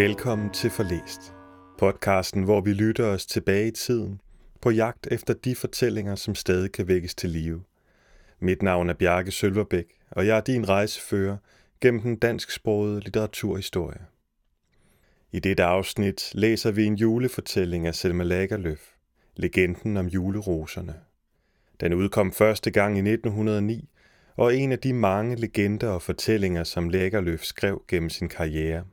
Velkommen til Forlæst. Podcasten, hvor vi lytter os tilbage i tiden på jagt efter de fortællinger, som stadig kan vækkes til live. Mit navn er Bjarke Sølverbæk, og jeg er din rejsefører gennem den dansksprogede litteraturhistorie. I dette afsnit læser vi en julefortælling af Selma Lagerlöf, legenden om juleroserne. Den udkom første gang i 1909, og er en af de mange legender og fortællinger, som Lagerlöf skrev gennem sin karriere.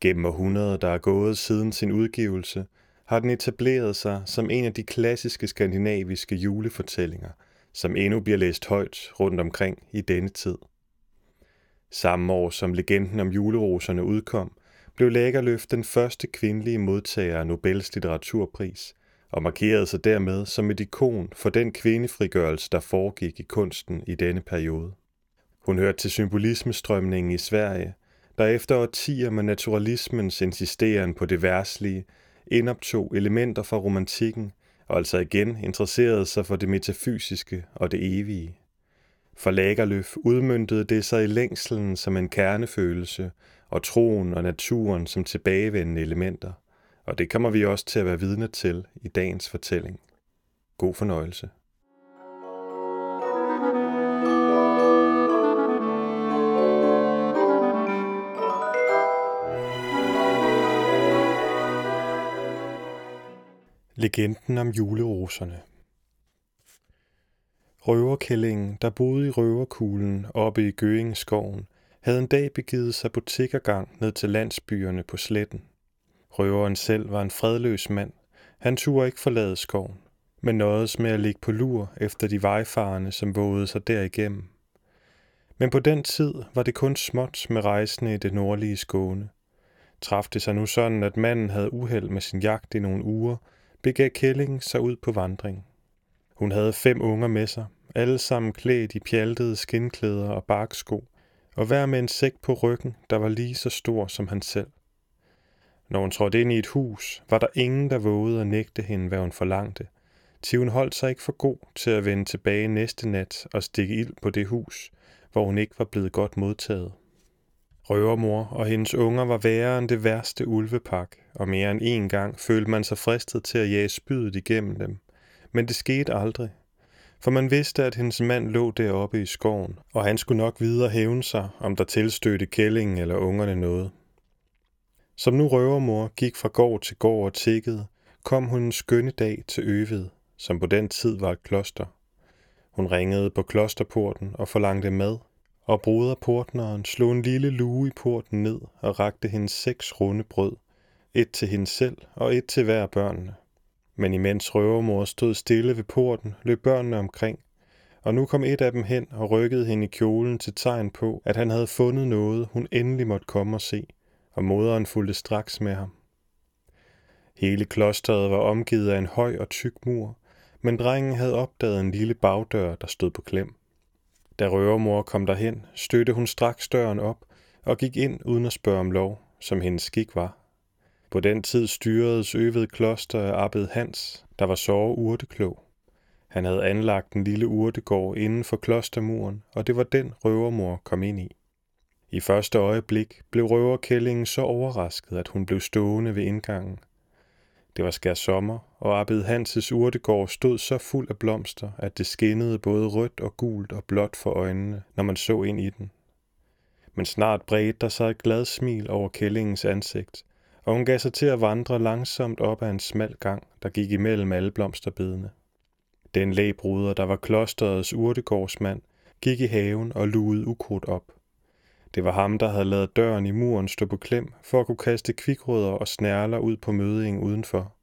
Gennem århundreder, der er gået siden sin udgivelse, har den etableret sig som en af de klassiske skandinaviske julefortællinger, som endnu bliver læst højt rundt omkring i denne tid. Samme år som legenden om juleroserne udkom, blev Lagerlöf den første kvindelige modtager af Nobels litteraturpris, og markerede sig dermed som et ikon for den kvindefrigørelse, der foregik i kunsten i denne periode. Hun hørte til symbolismestrømningen i Sverige, der efter årtier med naturalismens insisteren på det værslige, indoptog elementer fra romantikken, og altså igen interesserede sig for det metafysiske og det evige. For Lagerlöf udmyndtede det sig i længselen som en kernefølelse, og troen og naturen som tilbagevendende elementer, og det kommer vi også til at være vidne til i dagens fortælling. God fornøjelse. Legenden om juleroserne Røverkællingen, der boede i røverkuglen oppe i Gøingeskoven, havde en dag begivet sig på tiggergang ned til landsbyerne på sletten. Røveren selv var en fredløs mand. Han turde ikke forlade skoven, men nøjedes med at ligge på lur efter de vejfarende, som vågede sig derigennem. Men på den tid var det kun småt med rejsende i det nordlige Skåne. Traf det sig nu sådan, at manden havde uheld med sin jagt i nogle uger, begav Kælling sig ud på vandring. Hun havde fem unger med sig, alle sammen klædt i pjaltede skinklæder og barksko, og hver med en sæk på ryggen, der var lige så stor som han selv. Når hun trådte ind i et hus, var der ingen, der vågede at nægte hende, hvad hun forlangte, til hun holdt sig ikke for god til at vende tilbage næste nat og stikke ild på det hus, hvor hun ikke var blevet godt modtaget. Røvermor og hendes unger var værre end det værste ulvepak, og mere end en gang følte man sig fristet til at jage spydet igennem dem. Men det skete aldrig, for man vidste, at hendes mand lå deroppe i skoven, og han skulle nok videre hævne sig, om der tilstødte kællingen eller ungerne noget. Som nu røvermor gik fra gård til gård og tikkede, kom hun en skønne dag til Øved, som på den tid var et kloster. Hun ringede på klosterporten og forlangte mad, og broderportneren slog en lille lue i porten ned og rakte hende seks runde brød, et til hende selv og et til hver børnene. Men imens røvermor stod stille ved porten, løb børnene omkring, og nu kom et af dem hen og rykkede hende i kjolen til tegn på, at han havde fundet noget, hun endelig måtte komme og se, og moderen fulgte straks med ham. Hele klosteret var omgivet af en høj og tyk mur, men drengen havde opdaget en lille bagdør, der stod på klem. Da røvermor kom derhen, støtte hun straks døren op og gik ind uden at spørge om lov, som hendes skik var. På den tid styredes øvet kloster af abbed Hans, der var så urteklog. Han havde anlagt en lille urtegård inden for klostermuren, og det var den røvermor kom ind i. I første øjeblik blev røverkællingen så overrasket, at hun blev stående ved indgangen. Det var skær sommer, og Abed Hanses urtegård stod så fuld af blomster, at det skinnede både rødt og gult og blåt for øjnene, når man så ind i den. Men snart bredte der sig et glad smil over kællingens ansigt, og hun gav sig til at vandre langsomt op ad en smal gang, der gik imellem alle blomsterbedene. Den læbruder, der var klosterets urtegårdsmand, gik i haven og lugede ukrudt op. Det var ham, der havde lavet døren i muren stå på klem, for at kunne kaste kvikrødder og snærler ud på mødingen udenfor.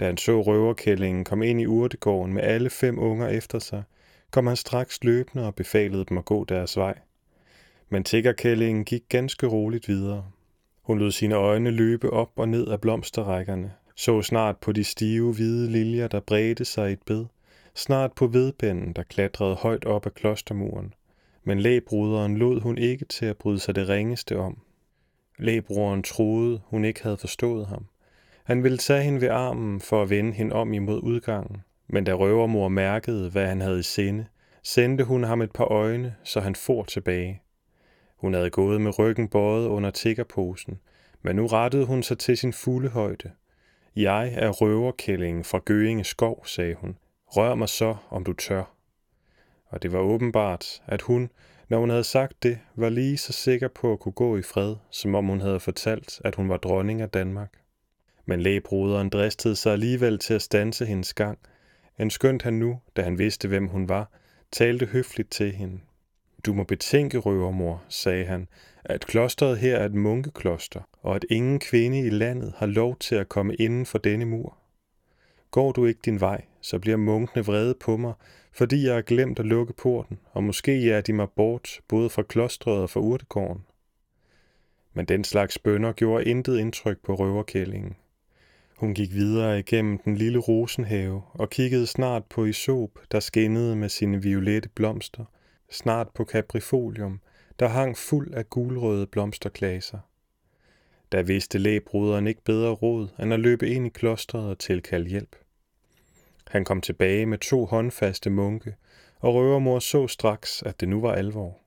Da han så røverkællingen komme ind i urtegården med alle fem unger efter sig, kom han straks løbende og befalede dem at gå deres vej. Men tiggerkællingen gik ganske roligt videre. Hun lod sine øjne løbe op og ned af blomsterrækkerne, så snart på de stive hvide liljer, der bredte sig i et bed, snart på vedbænden, der klatrede højt op ad klostermuren. Men lægbruderen lod hun ikke til at bryde sig det ringeste om. Læbroderen troede, hun ikke havde forstået ham. Han ville tage hende ved armen for at vende hende om imod udgangen, men da røvermor mærkede, hvad han havde i sinde, sendte hun ham et par øjne, så han for tilbage. Hun havde gået med ryggen bøjet under tiggerposen, Men nu rettede hun sig til sin fulde højde. Jeg er røverkællingen fra Gøinge skov, sagde hun. Rør mig så, om du tør. Og det var åbenbart, at hun, når hun havde sagt det, var lige så sikker på at kunne gå i fred, som om hun havde fortalt, at hun var dronning af Danmark. Men lægebroderen dristede sig alligevel til at stanse hendes gang, en skønt han nu, da han vidste, hvem hun var, talte høfligt til hende. Du må betænke, røvermor, sagde han, at klosteret her er et munkekloster, og at ingen kvinde i landet har lov til at komme inden for denne mur. Går du ikke din vej, så bliver munkene vrede på mig, fordi jeg har glemt at lukke porten, og måske er de mig bort, både fra klostret og fra urtegården. Men den slags bønder gjorde intet indtryk på røverkællingen. Hun gik videre igennem den lille rosenhave og kiggede snart på isop, der skinnede med sine violette blomster, snart på caprifolium, der hang fuld af gulrøde blomsterklaser. Der vidste læbruderen ikke bedre råd, end at løbe ind i klostret og tilkalde hjælp. Han kom tilbage med to håndfaste munke, og røvermor så straks, at det nu var alvor.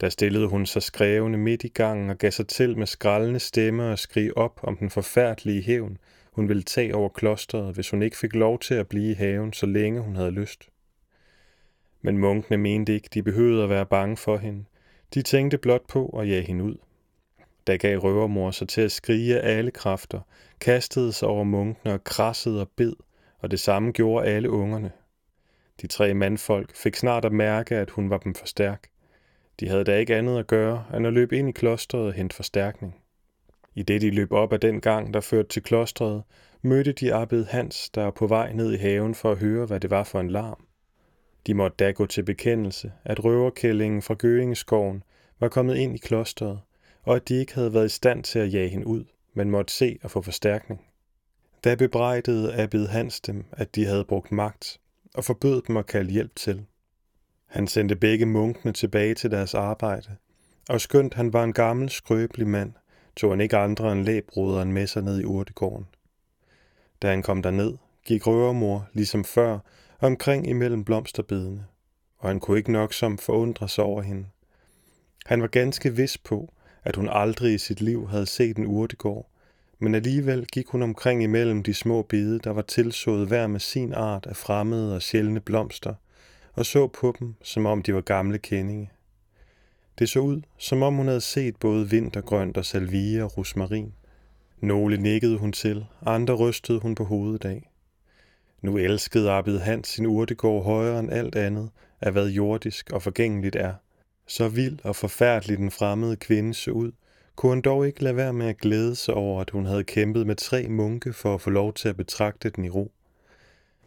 Der stillede hun sig skrævende midt i gangen og gav sig til med skraldende stemme og skrig op om den forfærdelige hævn, hun ville tage over klosteret, hvis hun ikke fik lov til at blive i haven, så længe hun havde lyst. Men munkene mente ikke, de behøvede at være bange for hende. De tænkte blot på at jage hende ud. Da gav røvermor sig til at skrige af alle kræfter, kastede sig over munkene og krassede og bed, og det samme gjorde alle ungerne. De tre mandfolk fik snart at mærke, at hun var dem for stærk. De havde da ikke andet at gøre, end at løbe ind i klostret og hente forstærkning. I det de løb op ad den gang, der førte til klostret, mødte de abbed Hans, der var på vej ned i haven for at høre, hvad det var for en larm. De måtte da gå til bekendelse, at røverkællingen fra Gøingeskoven var kommet ind i klostret, og at de ikke havde været i stand til at jage hende ud, men måtte se og få forstærkning. Da bebrejdede Abed Hans dem, at de havde brugt magt, og forbød dem at kalde hjælp til. Han sendte begge munkene tilbage til deres arbejde, og skønt han var en gammel, skrøbelig mand, tog han ikke andre end læbroderen med sig ned i urtegården. Da han kom derned, gik røvermor, ligesom før, omkring imellem blomsterbedene, og han kunne ikke nok som forundre sig over hende. Han var ganske vis på, at hun aldrig i sit liv havde set en urtegård, men alligevel gik hun omkring imellem de små bede, der var tilsået hver med sin art af fremmede og sjældne blomster, og så på dem, som om de var gamle kendinge. Det så ud, som om hun havde set både vintergrønt og salvie og rosmarin. Nogle nikkede hun til, andre rystede hun på hovedet af. Nu elskede Abed Hans sin urtegård højere end alt andet, af hvad jordisk og forgængeligt er. Så vild og forfærdelig den fremmede kvinde så ud, kunne hun dog ikke lade være med at glæde sig over, at hun havde kæmpet med tre munke for at få lov til at betragte den i ro.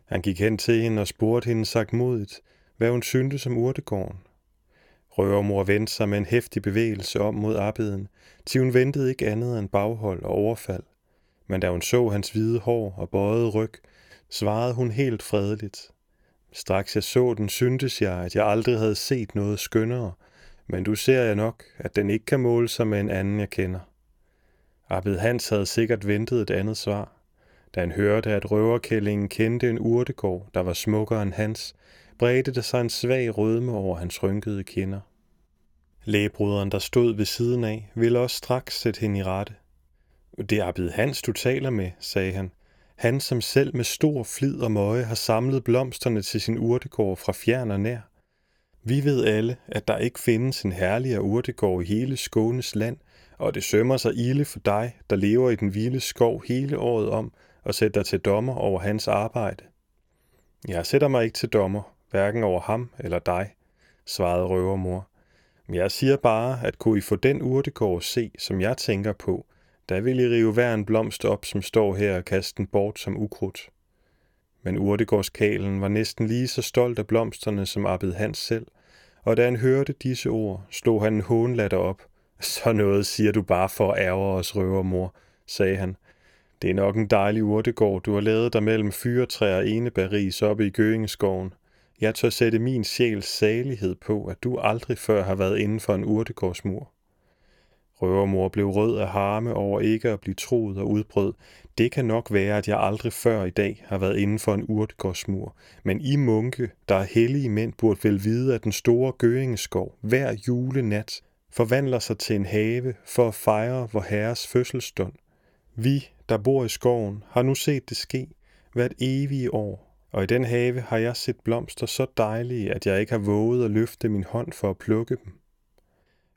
Han gik hen til hende og spurgte hende sagt modigt, hvad hun syntes om urtegården. Røvermor vendte sig med en hæftig bevægelse om mod abbeden, til hun ventede ikke andet end baghold og overfald. Men da hun så hans hvide hår og bøjede ryg, svarede hun helt fredeligt. Straks jeg så den, syntes jeg, at jeg aldrig havde set noget skønnere, men du ser jeg nok, at den ikke kan måle sig med en anden, jeg kender. Abed Hans havde sikkert ventet et andet svar. Da han hørte, at røverkællingen kendte en urtegård, der var smukkere end hans, bredte der sig en svag rødme over hans rynkede kinder. Lægebruderen, der stod ved siden af, ville også straks sætte hende i rette. Det er Abed Hans, du taler med, sagde han. Han, som selv med stor flid og møje har samlet blomsterne til sin urtegård fra fjern og nær. Vi ved alle, at der ikke findes en herligere urtegård i hele Skånes land, og det sømmer sig ilde for dig, der lever i den vilde skov hele året om, og sætter dig til dommer over hans arbejde. Jeg sætter mig ikke til dommer, hverken over ham eller dig, svarede røvermor. Men jeg siger bare, at kunne I få den urtegård se, som jeg tænker på, der vil I rive hver en blomst op, som står her og kaste den bort som ukrudt. Men urtegårdskalen var næsten lige så stolt af blomsterne som Abed Hans selv, og da han hørte disse ord, slog han en hånlatter op. Så noget siger du bare for at ærge os, røvermor, sagde han. Det er nok en dejlig urtegård, du har lavet der mellem fyretræer og enebæris oppe i Gøingeskoven. Jeg tør sætte min sjæls salighed på, at du aldrig før har været inden for en urtegårdsmur. Røvermor blev rød af harme over ikke at blive troet og udbrød. Det kan nok være, at jeg aldrig før i dag har været inden for en urtgårdsmur, men I munke, der er hellige mænd, burde vel vide, at den store gøingeskov hver julenat forvandler sig til en have for at fejre vor herres fødselsstund. Vi, der bor i skoven, har nu set det ske hvert evige år, og i den have har jeg set blomster så dejlige, at jeg ikke har våget at løfte min hånd for at plukke dem.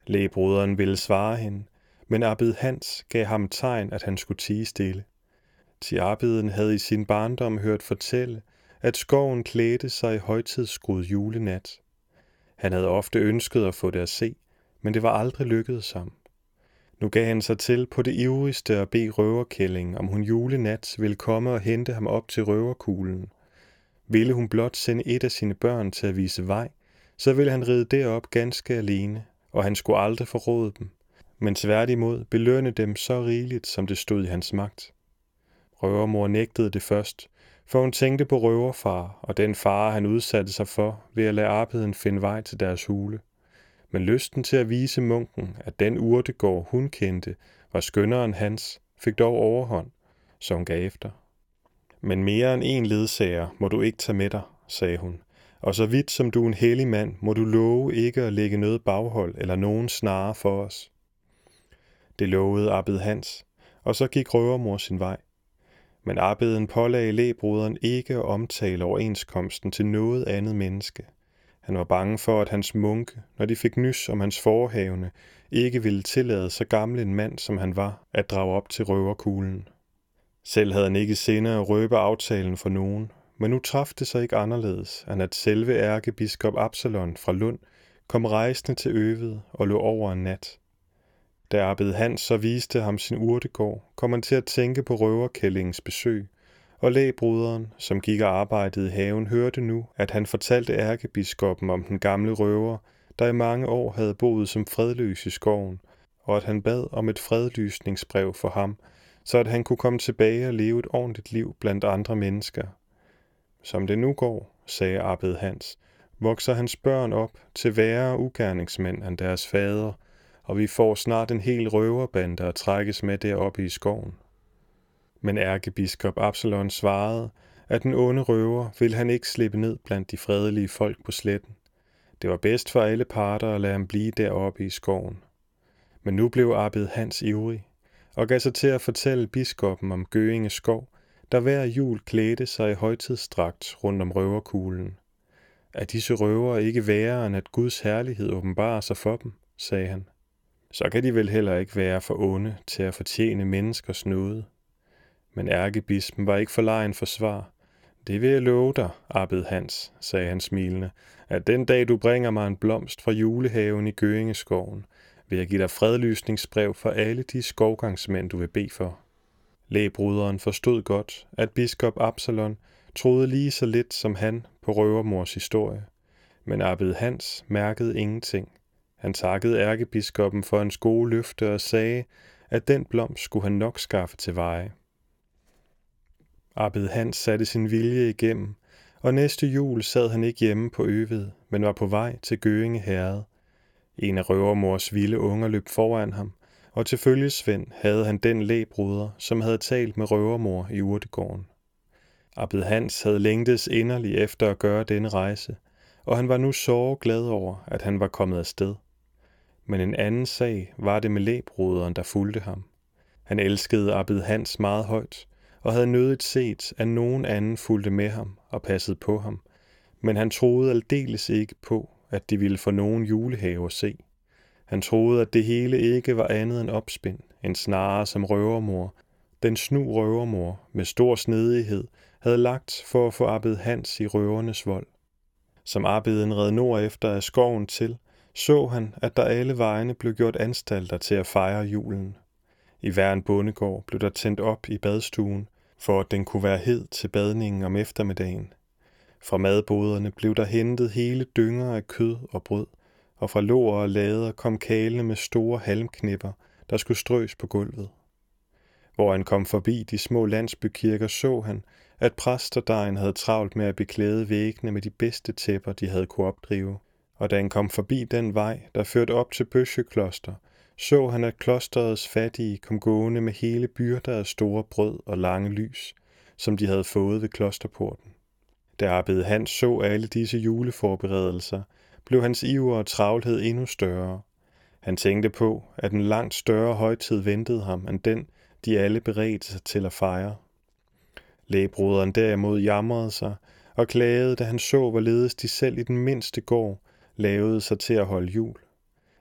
Lægebroderen ville svare hende, men Abed Hans gav ham tegn, at han skulle tige stille. Til Abeden havde i sin barndom hørt fortælle, at skoven klædte sig i højtidsskrud julenat. Han havde ofte ønsket at få det at se, men det var aldrig lykkedes ham. Nu gav han sig til på det ivrigste at bede røverkælling, om hun julenat ville komme og hente ham op til røverkuglen. Ville hun blot sende et af sine børn til at vise vej, så ville han ride derop ganske alene, og han skulle aldrig forråde dem, men tværtimod belønne dem så rigeligt, som det stod i hans magt. Røvermor nægtede det først, for hun tænkte på røverfar og den far, han udsatte sig for ved at lade arbejden finde vej til deres hule. Men lysten til at vise munken, at den urtegård, hun kendte, var skønnere end hans, fik dog overhånd, så hun gav efter. Men mere end en ledsager må du ikke tage med dig, sagde hun, og så vidt som du er en hellig mand, må du love ikke at lægge noget baghold eller nogen snare for os. Det lovede Abed Hans, og så gik røvermor sin vej. Men Abeden pålagde læbroderen ikke at omtale overenskomsten til noget andet menneske. Han var bange for, at hans munke, når de fik nys om hans forhavne, ikke ville tillade så gammel en mand, som han var, at drage op til røverkuglen. Selv havde han ikke senere at røbe aftalen for nogen, men nu traf det sig ikke anderledes, end at selve ærkebiskop Absalon fra Lund kom rejsende til øvet og lå over en nat. Da Abed Hans så viste ham sin urtegård, kom han til at tænke på røverkællingens besøg, og lægbroderen, som gik og arbejdede i haven, hørte nu, at han fortalte ærkebiskoppen om den gamle røver, der i mange år havde boet som fredløs i skoven, og at han bad om et fredlysningsbrev for ham, så at han kunne komme tilbage og leve et ordentligt liv blandt andre mennesker. Som det nu går, sagde Abed Hans, vokser hans børn op til værre ugerningsmænd end deres fader, og vi får snart en hel røverbande at trækkes med deroppe i skoven. Men ærkebiskop Absalon svarede, at den onde røver ville han ikke slippe ned blandt de fredelige folk på sletten. Det var bedst for alle parter at lade ham blive deroppe i skoven. Men nu blev Abed Hans ivrig, og gav sig til at fortælle biskoppen om Gøinge skov, der hver jul klædte sig i højtidsdragt rundt om røverkuglen. Er disse røver ikke værre, end at Guds herlighed åbenbarer sig for dem, sagde han så kan de vel heller ikke være for onde til at fortjene menneskers nåde. Men ærkebispen var ikke for lejen for svar. Det vil jeg love dig, abbed Hans, sagde han smilende, at den dag du bringer mig en blomst fra julehaven i Gøingeskoven, vil jeg give dig fredlysningsbrev for alle de skovgangsmænd, du vil bede for. Lægebruderen forstod godt, at biskop Absalon troede lige så lidt som han på røvermors historie, men Abed Hans mærkede ingenting. Han takkede ærkebiskoppen for en gode løfte og sagde, at den blomst skulle han nok skaffe til veje. Abed Hans satte sin vilje igennem, og næste jul sad han ikke hjemme på Øved, men var på vej til Gøinge Herred. En af røvermors vilde unger løb foran ham, og til følgesvend havde han den læbruder, som havde talt med røvermor i urtegården. Abed Hans havde længtes inderligt efter at gøre denne rejse, og han var nu så glad over, at han var kommet afsted men en anden sag var det med læbruderen, der fulgte ham. Han elskede Abed Hans meget højt, og havde nødigt set, at nogen anden fulgte med ham og passede på ham, men han troede aldeles ikke på, at de ville få nogen julehave at se. Han troede, at det hele ikke var andet end opspind, en snare som røvermor, den snu røvermor med stor snedighed havde lagt for at få Abed Hans i røvernes vold. Som Abeden red nord efter af skoven til, så han, at der alle vegne blev gjort anstalter til at fejre julen. I hver en bondegård blev der tændt op i badstuen, for at den kunne være hed til badningen om eftermiddagen. Fra madboderne blev der hentet hele dynger af kød og brød, og fra lår og lader kom kalene med store halmknipper, der skulle strøs på gulvet. Hvor han kom forbi de små landsbykirker, så han, at præsterdejen havde travlt med at beklæde væggene med de bedste tæpper, de havde kunne opdrive og da han kom forbi den vej, der førte op til Bøsjekloster, så han, at klosterets fattige kom gående med hele byrder af store brød og lange lys, som de havde fået ved klosterporten. Da Abed Hans så alle disse juleforberedelser, blev hans iver og travlhed endnu større. Han tænkte på, at en langt større højtid ventede ham end den, de alle beredte sig til at fejre. Lægebroderen derimod jamrede sig og klagede, da han så, hvorledes de selv i den mindste gård lavede sig til at holde jul.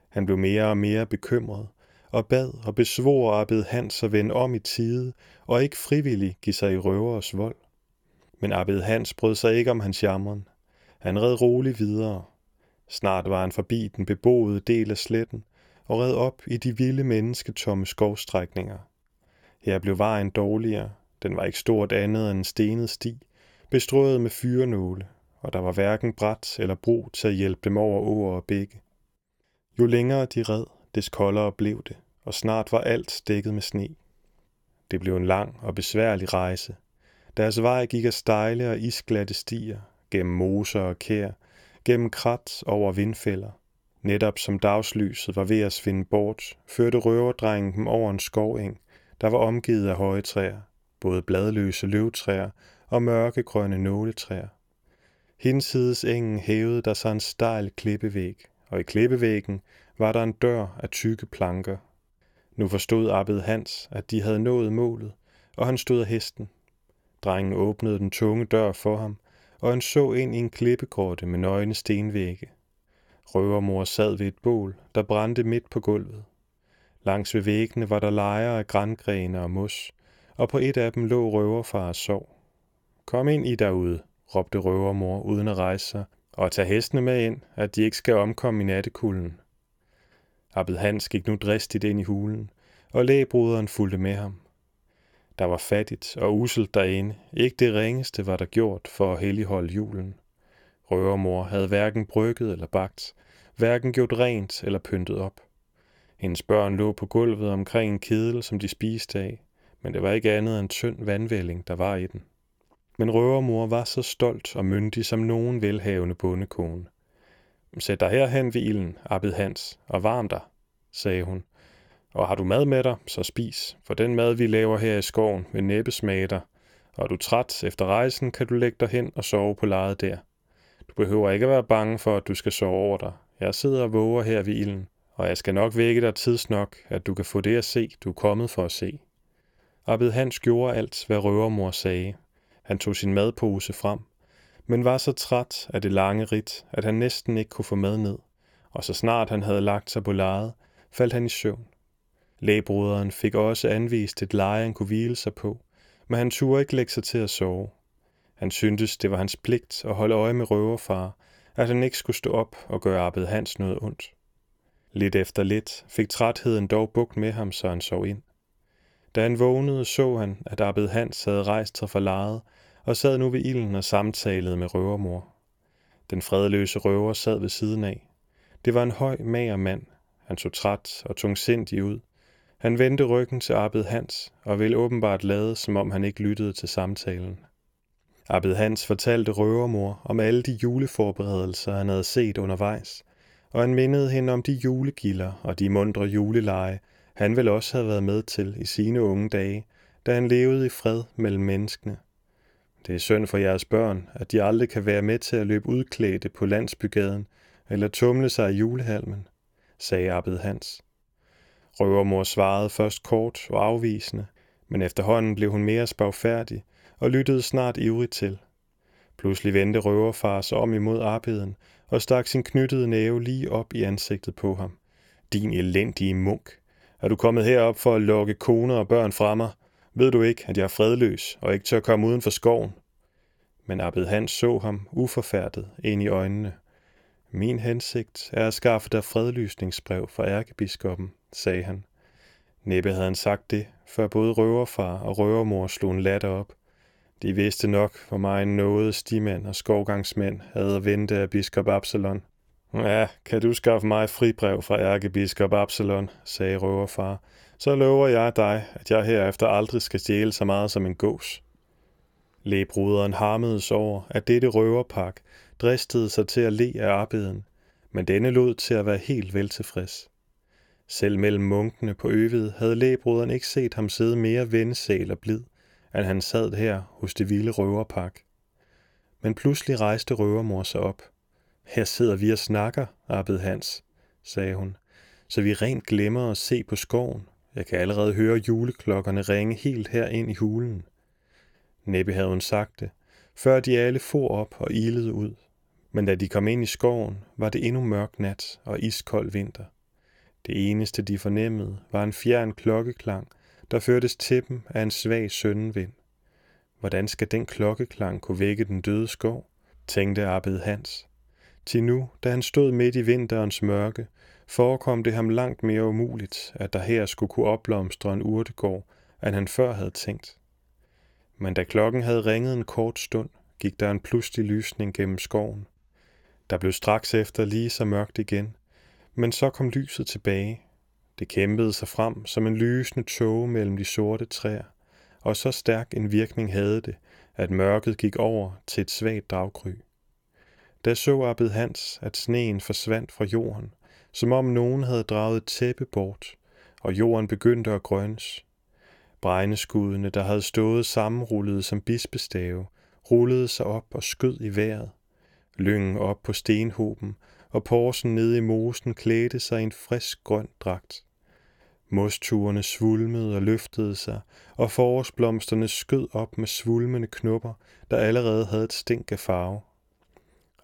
Han blev mere og mere bekymret, og bad og besvor Abed Hans at vende om i tide, og ikke frivilligt give sig i røveres vold. Men Abed Hans brød sig ikke om hans jammeren. Han red roligt videre. Snart var han forbi den beboede del af sletten, og red op i de vilde mennesketomme skovstrækninger. Her blev vejen dårligere. Den var ikke stort andet end en stenet sti, bestrøget med fyrenåle, og der var hverken bræt eller bro til at hjælpe dem over åer og bække. Jo længere de red, des koldere blev det, og snart var alt dækket med sne. Det blev en lang og besværlig rejse. Deres vej gik af stejle og isglatte stier, gennem moser og kær, gennem krat over vindfælder. Netop som dagslyset var ved at svinde bort, førte røverdrengen dem over en skoveng, der var omgivet af høje træer, både bladløse løvtræer og mørkegrønne nåletræer. Hinsides engen hævede der sig en stejl klippevæg, og i klippevæggen var der en dør af tykke planker. Nu forstod Abed Hans, at de havde nået målet, og han stod af hesten. Drengen åbnede den tunge dør for ham, og han så ind i en klippegrotte med nøgne stenvægge. Røvermor sad ved et bål, der brændte midt på gulvet. Langs ved væggene var der lejer af grængrene og mos, og på et af dem lå røverfar og sov. Kom ind i derude, råbte røvermor uden at rejse sig, og tag hestene med ind, at de ikke skal omkomme i nattekulden. Abed Hans gik nu dristigt ind i hulen, og lægebroderen fulgte med ham. Der var fattigt og uselt derinde. Ikke det ringeste var der gjort for at helligholde julen. Røvermor havde hverken brygget eller bagt, hverken gjort rent eller pyntet op. Hendes børn lå på gulvet omkring en kedel, som de spiste af, men det var ikke andet end tynd vandvælling, der var i den. Men røvermor var så stolt og myndig som nogen velhavende bondekone. Sæt dig herhen ved ilden, Abed Hans, og varm dig, sagde hun. Og har du mad med dig, så spis, for den mad, vi laver her i skoven, vil næppe smage dig. Og er du træt efter rejsen, kan du lægge dig hen og sove på lejet der. Du behøver ikke at være bange for, at du skal sove over dig. Jeg sidder og våger her ved ilden, og jeg skal nok vække dig tidsnok, at du kan få det at se, du er kommet for at se. Abed Hans gjorde alt, hvad røvermor sagde. Han tog sin madpose frem, men var så træt af det lange rit, at han næsten ikke kunne få mad ned, og så snart han havde lagt sig på lejet, faldt han i søvn. Lægebroderen fik også anvist et leje, han kunne hvile sig på, men han turde ikke lægge sig til at sove. Han syntes, det var hans pligt at holde øje med røverfar, at han ikke skulle stå op og gøre Abed Hans noget ondt. Lidt efter lidt fik trætheden dog bugt med ham, så han sov ind. Da han vågnede, så han, at Abed Hans havde rejst sig fra lejet og sad nu ved ilden og samtalede med røvermor. Den fredløse røver sad ved siden af. Det var en høj, mager mand. Han så træt og tungsindig ud. Han vendte ryggen til Abed Hans og ville åbenbart lade, som om han ikke lyttede til samtalen. Abed Hans fortalte røvermor om alle de juleforberedelser, han havde set undervejs, og han mindede hende om de julegilder og de mundre juleleje, han vel også havde været med til i sine unge dage, da han levede i fred mellem menneskene. Det er synd for jeres børn, at de aldrig kan være med til at løbe udklædte på landsbygaden eller tumle sig i julehalmen, sagde Abed Hans. Røvermor svarede først kort og afvisende, men efterhånden blev hun mere spagfærdig og lyttede snart ivrigt til. Pludselig vendte røverfar sig om imod arbejden og stak sin knyttede næve lige op i ansigtet på ham. Din elendige munk. Er du kommet herop for at lokke koner og børn fra mig? Ved du ikke, at jeg er fredløs og ikke tør komme uden for skoven? Men Abed Hans så ham uforfærdet ind i øjnene. Min hensigt er at skaffe dig fredlysningsbrev fra ærkebiskoppen, sagde han. Næppe havde han sagt det, før både røverfar og røvermor slog en latter op. De vidste nok, hvor meget noget stimand og skovgangsmænd havde at vente af biskop Absalon. Ja, kan du skaffe mig fribrev fra ærkebiskop Absalon, sagde røverfar, så lover jeg dig, at jeg herefter aldrig skal stjæle så meget som en gås. Læbruderen harmedes over, at dette røverpak dristede sig til at le af arbejden, men denne lod til at være helt veltilfreds. Selv mellem munkene på øvet havde lægebroderen ikke set ham sidde mere vennesal og blid, end han sad her hos det vilde røverpak. Men pludselig rejste røvermor sig op. Her sidder vi og snakker, Abed Hans, sagde hun. så vi rent glemmer at se på skoven. Jeg kan allerede høre juleklokkerne ringe helt her ind i hulen. Næppe havde hun sagt det, før de alle for op og ilede ud. Men da de kom ind i skoven, var det endnu mørk nat og iskold vinter. Det eneste, de fornemmede, var en fjern klokkeklang, der førtes til dem af en svag søndenvind. Hvordan skal den klokkeklang kunne vække den døde skov, tænkte Abed Hans. Til nu, da han stod midt i vinterens mørke, forekom det ham langt mere umuligt, at der her skulle kunne opblomstre en urtegård, end han før havde tænkt. Men da klokken havde ringet en kort stund, gik der en pludselig lysning gennem skoven. Der blev straks efter lige så mørkt igen, men så kom lyset tilbage. Det kæmpede sig frem som en lysende tåge mellem de sorte træer, og så stærk en virkning havde det, at mørket gik over til et svagt daggry. Da så Abed Hans, at sneen forsvandt fra jorden, som om nogen havde draget et tæppe bort, og jorden begyndte at grønnes. Bregneskuddene, der havde stået sammenrullet som bispestave, rullede sig op og skød i vejret. Lyngen op på stenhoben, og porsen nede i mosen klædte sig i en frisk grøn dragt. Mosturene svulmede og løftede sig, og forårsblomsterne skød op med svulmende knopper, der allerede havde et stink af farve.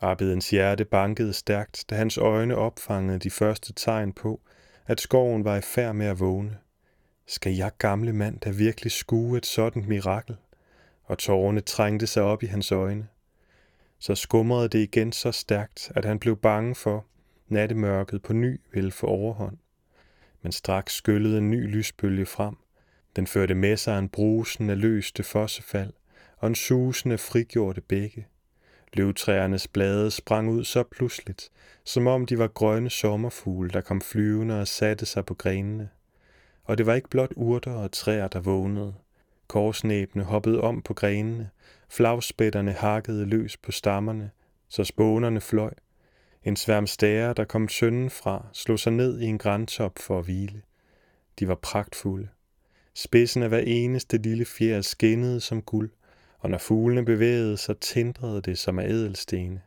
Abedens hjerte bankede stærkt, da hans øjne opfangede de første tegn på, at skoven var i færd med at vågne. Skal jeg, gamle mand, da virkelig skue et sådan mirakel? Og tårerne trængte sig op i hans øjne. Så skumrede det igen så stærkt, at han blev bange for, nattemørket på ny ville få overhånd. Men straks skyllede en ny lysbølge frem. Den førte med sig en brusen af løste fossefald og en susende frigjorte bække. Løvtræernes blade sprang ud så pludseligt, som om de var grønne sommerfugle, der kom flyvende og satte sig på grenene. Og det var ikke blot urter og træer, der vågnede. Korsnæbene hoppede om på grenene, flagspætterne hakkede løs på stammerne, så spånerne fløj. En sværm stære, der kom sønden fra, slog sig ned i en græntop for at hvile. De var pragtfulde. Spidsen af hver eneste lille fjer skinnede som guld, og når fuglene bevægede sig, tindrede det som af ædelstene.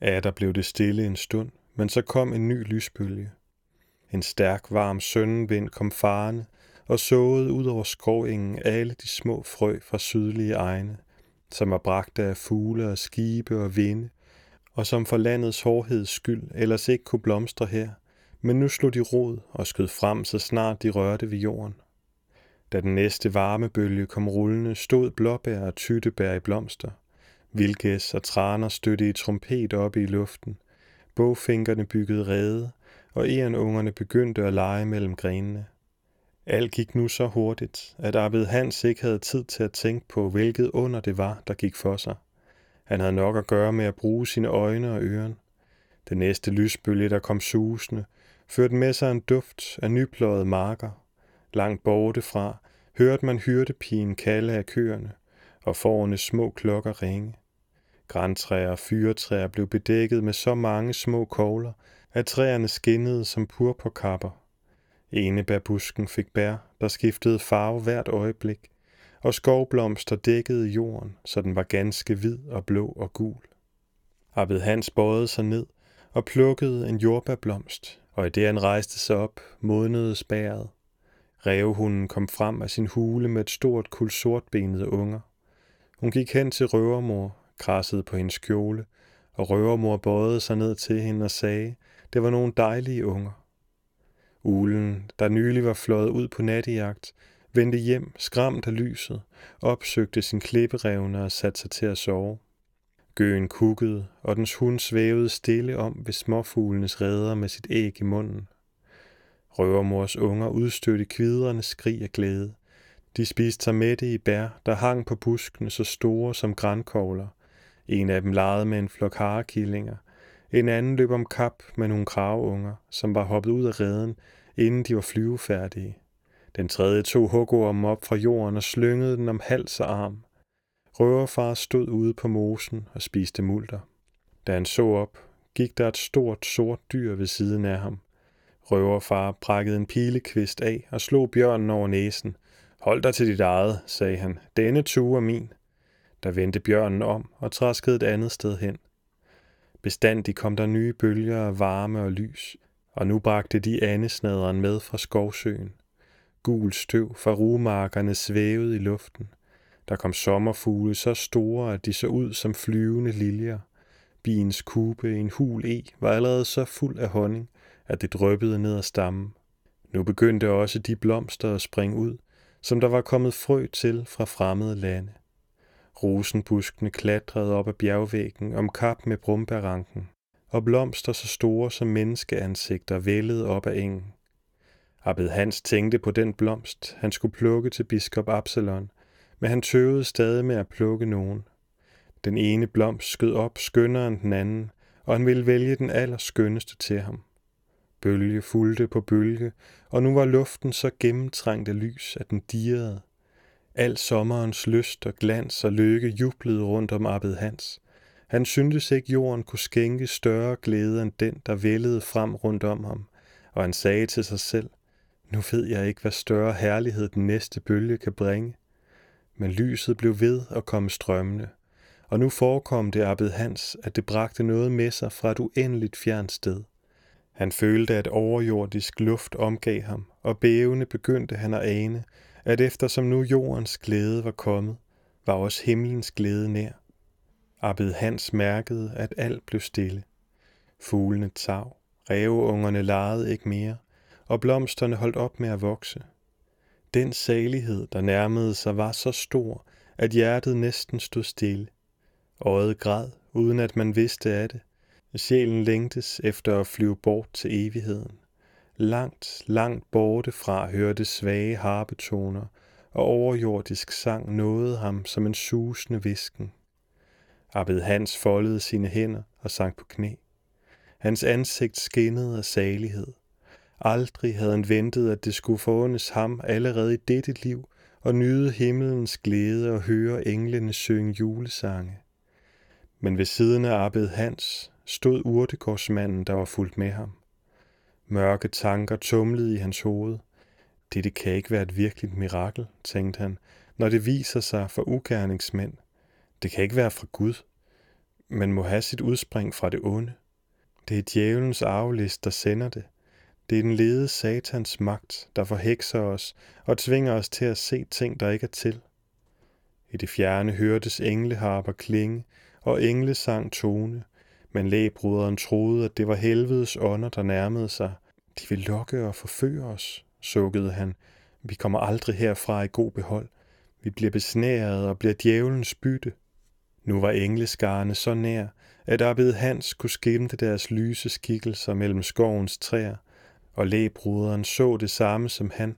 Ja, der blev det stille en stund, men så kom en ny lysbølge. En stærk, varm søndenvind kom farende og såede ud over skovengen alle de små frø fra sydlige egne, som var bragte af fugle og skibe og vinde, og som for landets hårdheds skyld ellers ikke kunne blomstre her, men nu slog de rod og skød frem, så snart de rørte ved jorden. Da den næste varmebølge kom rullende, stod blåbær og tyttebær i blomster. Vildgæs og traner støtte i trompet oppe i luften. Bogfinkerne byggede rede, og erenungerne begyndte at lege mellem grenene. Alt gik nu så hurtigt, at Arvid Hans ikke havde tid til at tænke på, hvilket under det var, der gik for sig. Han havde nok at gøre med at bruge sine øjne og øren. Den næste lysbølge, der kom susende, førte med sig en duft af nypløjet marker. Langt borte fra hørte man hyrdepigen kalde af køerne, og forerne små klokker ringe. Græntræer og fyretræer blev bedækket med så mange små kogler, at træerne skinnede som purpurkapper. Enebærbusken fik bær, der skiftede farve hvert øjeblik, og skovblomster dækkede jorden, så den var ganske hvid og blå og gul. Abed Hans bøjede sig ned og plukkede en jordbærblomst, og i det han rejste sig op, modnede spæret. Rævehunden kom frem af sin hule med et stort kul sortbenede unger. Hun gik hen til røvermor, krassede på hendes kjole, og røvermor bøjede sig ned til hende og sagde, det var nogle dejlige unger. Ulen, der nylig var fløjet ud på nattejagt, vendte hjem, skræmt af lyset, opsøgte sin klipperevne og satte sig til at sove. Gøen kukkede, og dens hund svævede stille om ved småfuglenes redder med sit æg i munden. Røvermors unger udstødte kvidrende skrig af glæde. De spiste sig mætte i bær, der hang på buskene så store som grænkogler. En af dem legede med en flok harekillinger. En anden løb om kap med nogle kravunger, som var hoppet ud af reden, inden de var flyvefærdige. Den tredje tog hugormen op fra jorden og slyngede den om hals og arm. Røverfar stod ude på mosen og spiste multer. Da han så op, gik der et stort sort dyr ved siden af ham. Røverfar brækkede en pilekvist af og slog bjørnen over næsen. Hold dig til dit eget, sagde han. Denne tue er min. Der vendte bjørnen om og træskede et andet sted hen. Bestandig kom der nye bølger af varme og lys, og nu bragte de andesnaderen med fra skovsøen. Gul støv fra rumarkerne svævede i luften. Der kom sommerfugle så store, at de så ud som flyvende liljer. Biens kube, en hul e, var allerede så fuld af honning, at det drøbbede ned ad stammen. Nu begyndte også de blomster at springe ud, som der var kommet frø til fra fremmede lande. Rosenbuskene klatrede op ad bjergvæggen om kap med brumbæranken, og blomster så store som menneskeansigter vældede op ad engen. Abed Hans tænkte på den blomst, han skulle plukke til biskop Absalon, men han tøvede stadig med at plukke nogen. Den ene blomst skød op skønnere end den anden, og han ville vælge den allerskønneste til ham. Bølge fulgte på bølge, og nu var luften så gennemtrængt af lys, at den dirrede. Al sommerens lyst og glans og lykke jublede rundt om Abed Hans. Han syntes ikke, jorden kunne skænke større glæde end den, der vældede frem rundt om ham, og han sagde til sig selv, nu ved jeg ikke, hvad større herlighed den næste bølge kan bringe. Men lyset blev ved at komme strømmende, og nu forekom det Abed Hans, at det bragte noget med sig fra et uendeligt fjernt sted. Han følte, at overjordisk luft omgav ham, og bævende begyndte han at ane, at eftersom nu jordens glæde var kommet, var også himlens glæde nær. Abed Hans mærkede, at alt blev stille. Fuglene tav, ræveungerne legede ikke mere, og blomsterne holdt op med at vokse. Den salighed, der nærmede sig, var så stor, at hjertet næsten stod stille. Øjet græd, uden at man vidste af det. Sjælen længtes efter at flyve bort til evigheden. Langt, langt borte fra hørte svage harpetoner, og overjordisk sang nåede ham som en susende visken. Abed Hans foldede sine hænder og sank på knæ. Hans ansigt skinnede af salighed. Aldrig havde han ventet, at det skulle forundes ham allerede i dette liv og nyde himmelens glæde og høre englene synge julesange. Men ved siden af Abed Hans stod urtegårdsmanden, der var fuldt med ham. Mørke tanker tumlede i hans hoved. Dette kan ikke være et virkeligt mirakel, tænkte han, når det viser sig for ugerningsmænd. Det kan ikke være fra Gud, men må have sit udspring fra det onde. Det er djævelens arvelist, der sender det. Det er den lede satans magt, der forhekser os og tvinger os til at se ting, der ikke er til. I det fjerne hørtes engleharper klinge og englesang tone, men lægbruderen troede, at det var helvedes ånder, der nærmede sig. De vil lokke og forføre os, sukkede han. Vi kommer aldrig herfra i god behold. Vi bliver besnæret og bliver djævelens bytte. Nu var engleskarne så nær, at Abed Hans kunne skimte deres lyse skikkelser mellem skovens træer, og lægebroderen så det samme som han,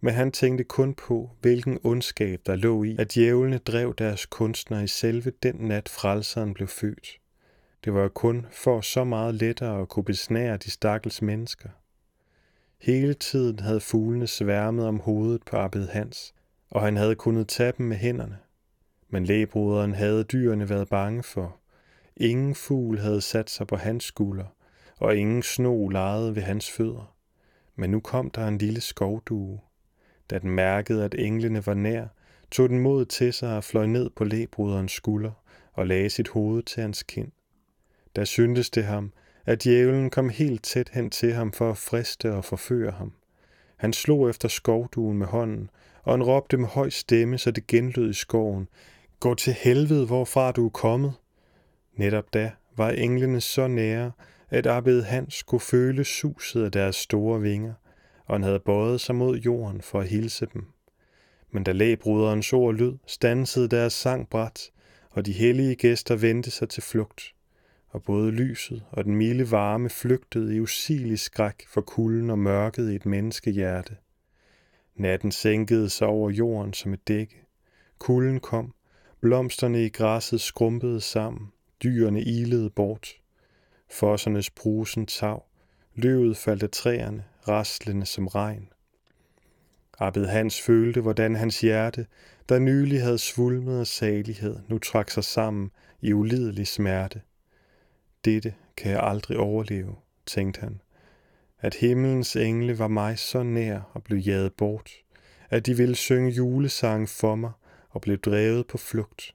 men han tænkte kun på, hvilken ondskab der lå i, at djævlene drev deres kunstner i selve den nat frelseren blev født. Det var kun for så meget lettere at kunne besnære de stakkels mennesker. Hele tiden havde fuglene sværmet om hovedet på Abed Hans, og han havde kunnet tage dem med hænderne. Men lægebroderen havde dyrene været bange for. Ingen fugl havde sat sig på hans skulder, og ingen sno lejede ved hans fødder. Men nu kom der en lille skovdue. Da den mærkede, at englene var nær, tog den mod til sig og fløj ned på lægebroderens skulder og lagde sit hoved til hans kind. Da syntes det ham, at djævlen kom helt tæt hen til ham for at friste og forføre ham. Han slog efter skovduen med hånden, og han råbte med høj stemme, så det genlød i skoven. Gå til helvede, hvorfra du er kommet. Netop da var englene så nære, at Abed Hans kunne føle suset af deres store vinger, og han havde bøjet sig mod jorden for at hilse dem. Men da lægebruderens ord lød, stansede deres sang bræt, og de hellige gæster vendte sig til flugt og både lyset og den milde varme flygtede i usigelig skræk for kulden og mørket i et menneskehjerte. Natten sænkede sig over jorden som et dække. Kulden kom, blomsterne i græsset skrumpede sammen, dyrene ilede bort. Fossernes brusen tav, løvet faldt af træerne, rastlende som regn. Abed Hans følte, hvordan hans hjerte, der nylig havde svulmet af salighed, nu trak sig sammen i ulidelig smerte. Dette kan jeg aldrig overleve, tænkte han. At himmelens engle var mig så nær og blev jaget bort, at de ville synge julesange for mig og blev drevet på flugt.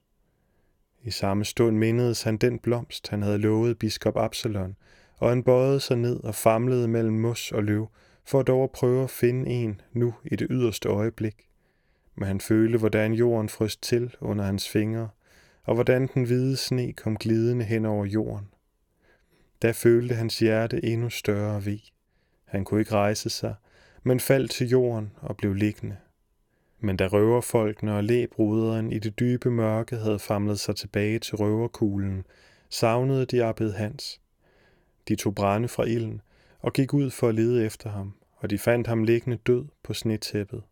I samme stund mindedes han den blomst, han havde lovet biskop Absalon, og han bøjede sig ned og famlede mellem mos og løv, for at dog at prøve at finde en nu i det yderste øjeblik. Men han følte, hvordan jorden frøs til under hans fingre, og hvordan den hvide sne kom glidende hen over jorden. Da følte hans hjerte endnu større vi. Han kunne ikke rejse sig, men faldt til jorden og blev liggende. Men da røverfolkene og læbruderen i det dybe mørke havde famlet sig tilbage til røverkuglen, savnede de Abed Hans. De tog brænde fra ilden og gik ud for at lede efter ham, og de fandt ham liggende død på snetæppet.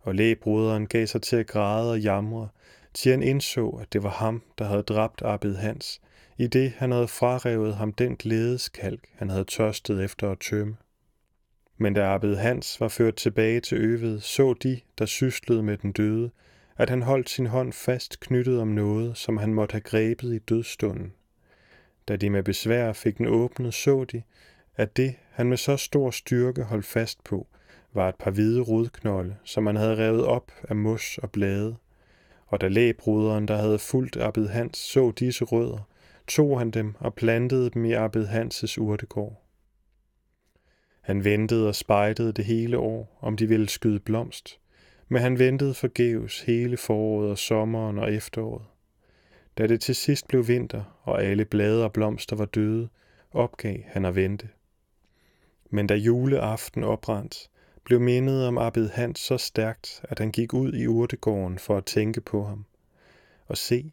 Og læbruderen gav sig til at græde og jamre, til han indså, at det var ham, der havde dræbt Abed Hans, i det han havde frarevet ham den glædeskalk, han havde tørstet efter at tømme. Men da Abed Hans var ført tilbage til øvet, så de, der syslede med den døde, at han holdt sin hånd fast knyttet om noget, som han måtte have grebet i dødstunden. Da de med besvær fik den åbnet, så de, at det, han med så stor styrke holdt fast på, var et par hvide rodknolde, som han havde revet op af mos og blade. Og da læbruderen, der havde fulgt Abed Hans, så disse rødder, tog han dem og plantede dem i Abed Hanses urtegård. Han ventede og spejdede det hele år, om de ville skyde blomst, men han ventede forgæves hele foråret og sommeren og efteråret. Da det til sidst blev vinter, og alle blade og blomster var døde, opgav han at vente. Men da juleaften oprandt, blev mindet om Abed Hans så stærkt, at han gik ud i urtegården for at tænke på ham. Og se,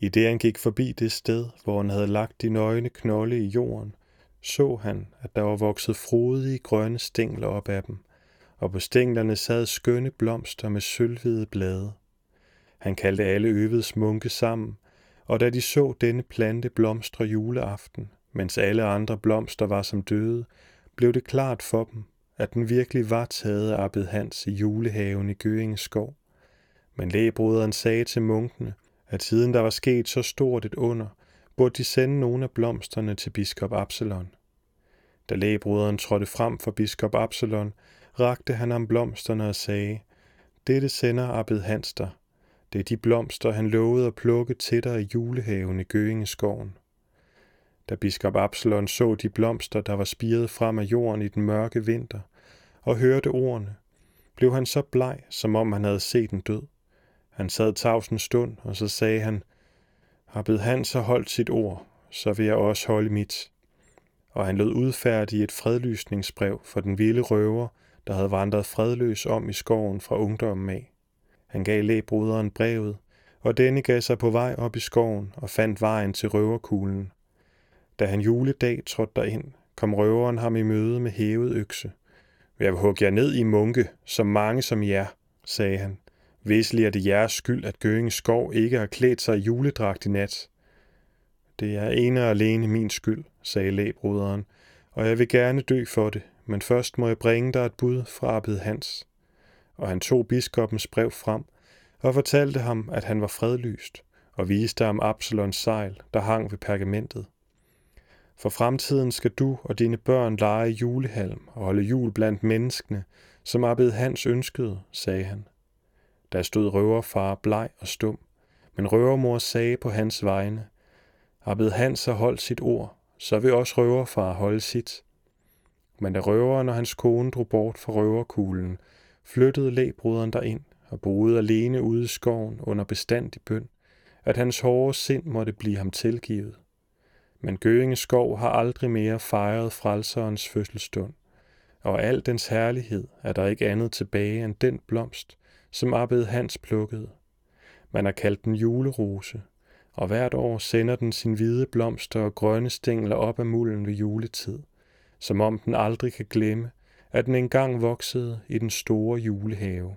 i det han gik forbi det sted, hvor han havde lagt de nøgne knolde i jorden, så han, at der var vokset frodige grønne stængler op af dem, og på stænglerne sad skønne blomster med sølvhvide blade. Han kaldte alle øvets munke sammen, og da de så denne plante blomstre juleaften, mens alle andre blomster var som døde, blev det klart for dem, at den virkelig var taget af Abed Hans i julehaven i Gøinge skov. Men lægebroderen sagde til munkene, at siden der var sket så stort et under, burde de sende nogle af blomsterne til biskop Absalon. Da lægebroderen trådte frem for biskop Absalon, rakte han ham blomsterne og sagde, Dette sender Abed Hanster. Det er de blomster, han lovede at plukke til dig i julehaven i Gøingeskoven. Da biskop Absalon så de blomster, der var spiret frem af jorden i den mørke vinter, og hørte ordene, blev han så bleg, som om han havde set en død. Han sad tavs en stund, og så sagde han, Abed Hans så holdt sit ord, så vil jeg også holde mit. Og han lød udfærdige et fredlysningsbrev for den vilde røver, der havde vandret fredløs om i skoven fra ungdommen af. Han gav læbroderen brevet, og denne gav sig på vej op i skoven og fandt vejen til røverkuglen. Da han juledag trådte derind, kom røveren ham i møde med hævet økse. Jeg vil hugge jer ned i munke, så mange som jer, sagde han. Visselig er det jeres skyld, at Gøinge skov ikke har klædt sig i juledragt i nat. Det er ene og alene min skyld, sagde læbroderen, og jeg vil gerne dø for det, men først må jeg bringe dig et bud fra Abed Hans. Og han tog biskoppens brev frem og fortalte ham, at han var fredlyst, og viste ham Absalons sejl, der hang ved pergamentet. For fremtiden skal du og dine børn lege julehalm og holde jul blandt menneskene, som Abed Hans ønskede, sagde han. Der stod røverfar bleg og stum, men røvermor sagde på hans vegne, Abed Hans har holdt sit ord, så vil også røverfar holde sit. Men da røveren og hans kone drog bort fra røverkuglen, flyttede læbroderen derind og boede alene ude i skoven under bestandig bøn, at hans hårde sind måtte blive ham tilgivet. Men Gøinge skov har aldrig mere fejret frelserens fødselsstund, og al dens herlighed er der ikke andet tilbage end den blomst, som Abed Hans plukkede. Man har kaldt den julerose, og hvert år sender den sin hvide blomster og grønne stængler op af mulden ved juletid, som om den aldrig kan glemme, at den engang voksede i den store julehave.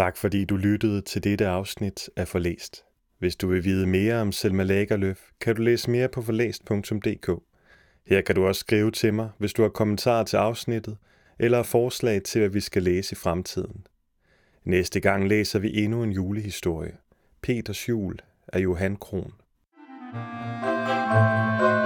Tak fordi du lyttede til dette afsnit af Forlæst. Hvis du vil vide mere om Selma Lagerløf, kan du læse mere på forlæst.dk. Her kan du også skrive til mig, hvis du har kommentarer til afsnittet, eller forslag til, hvad vi skal læse i fremtiden. Næste gang læser vi endnu en julehistorie. Peters jul af Johan Kron. thank you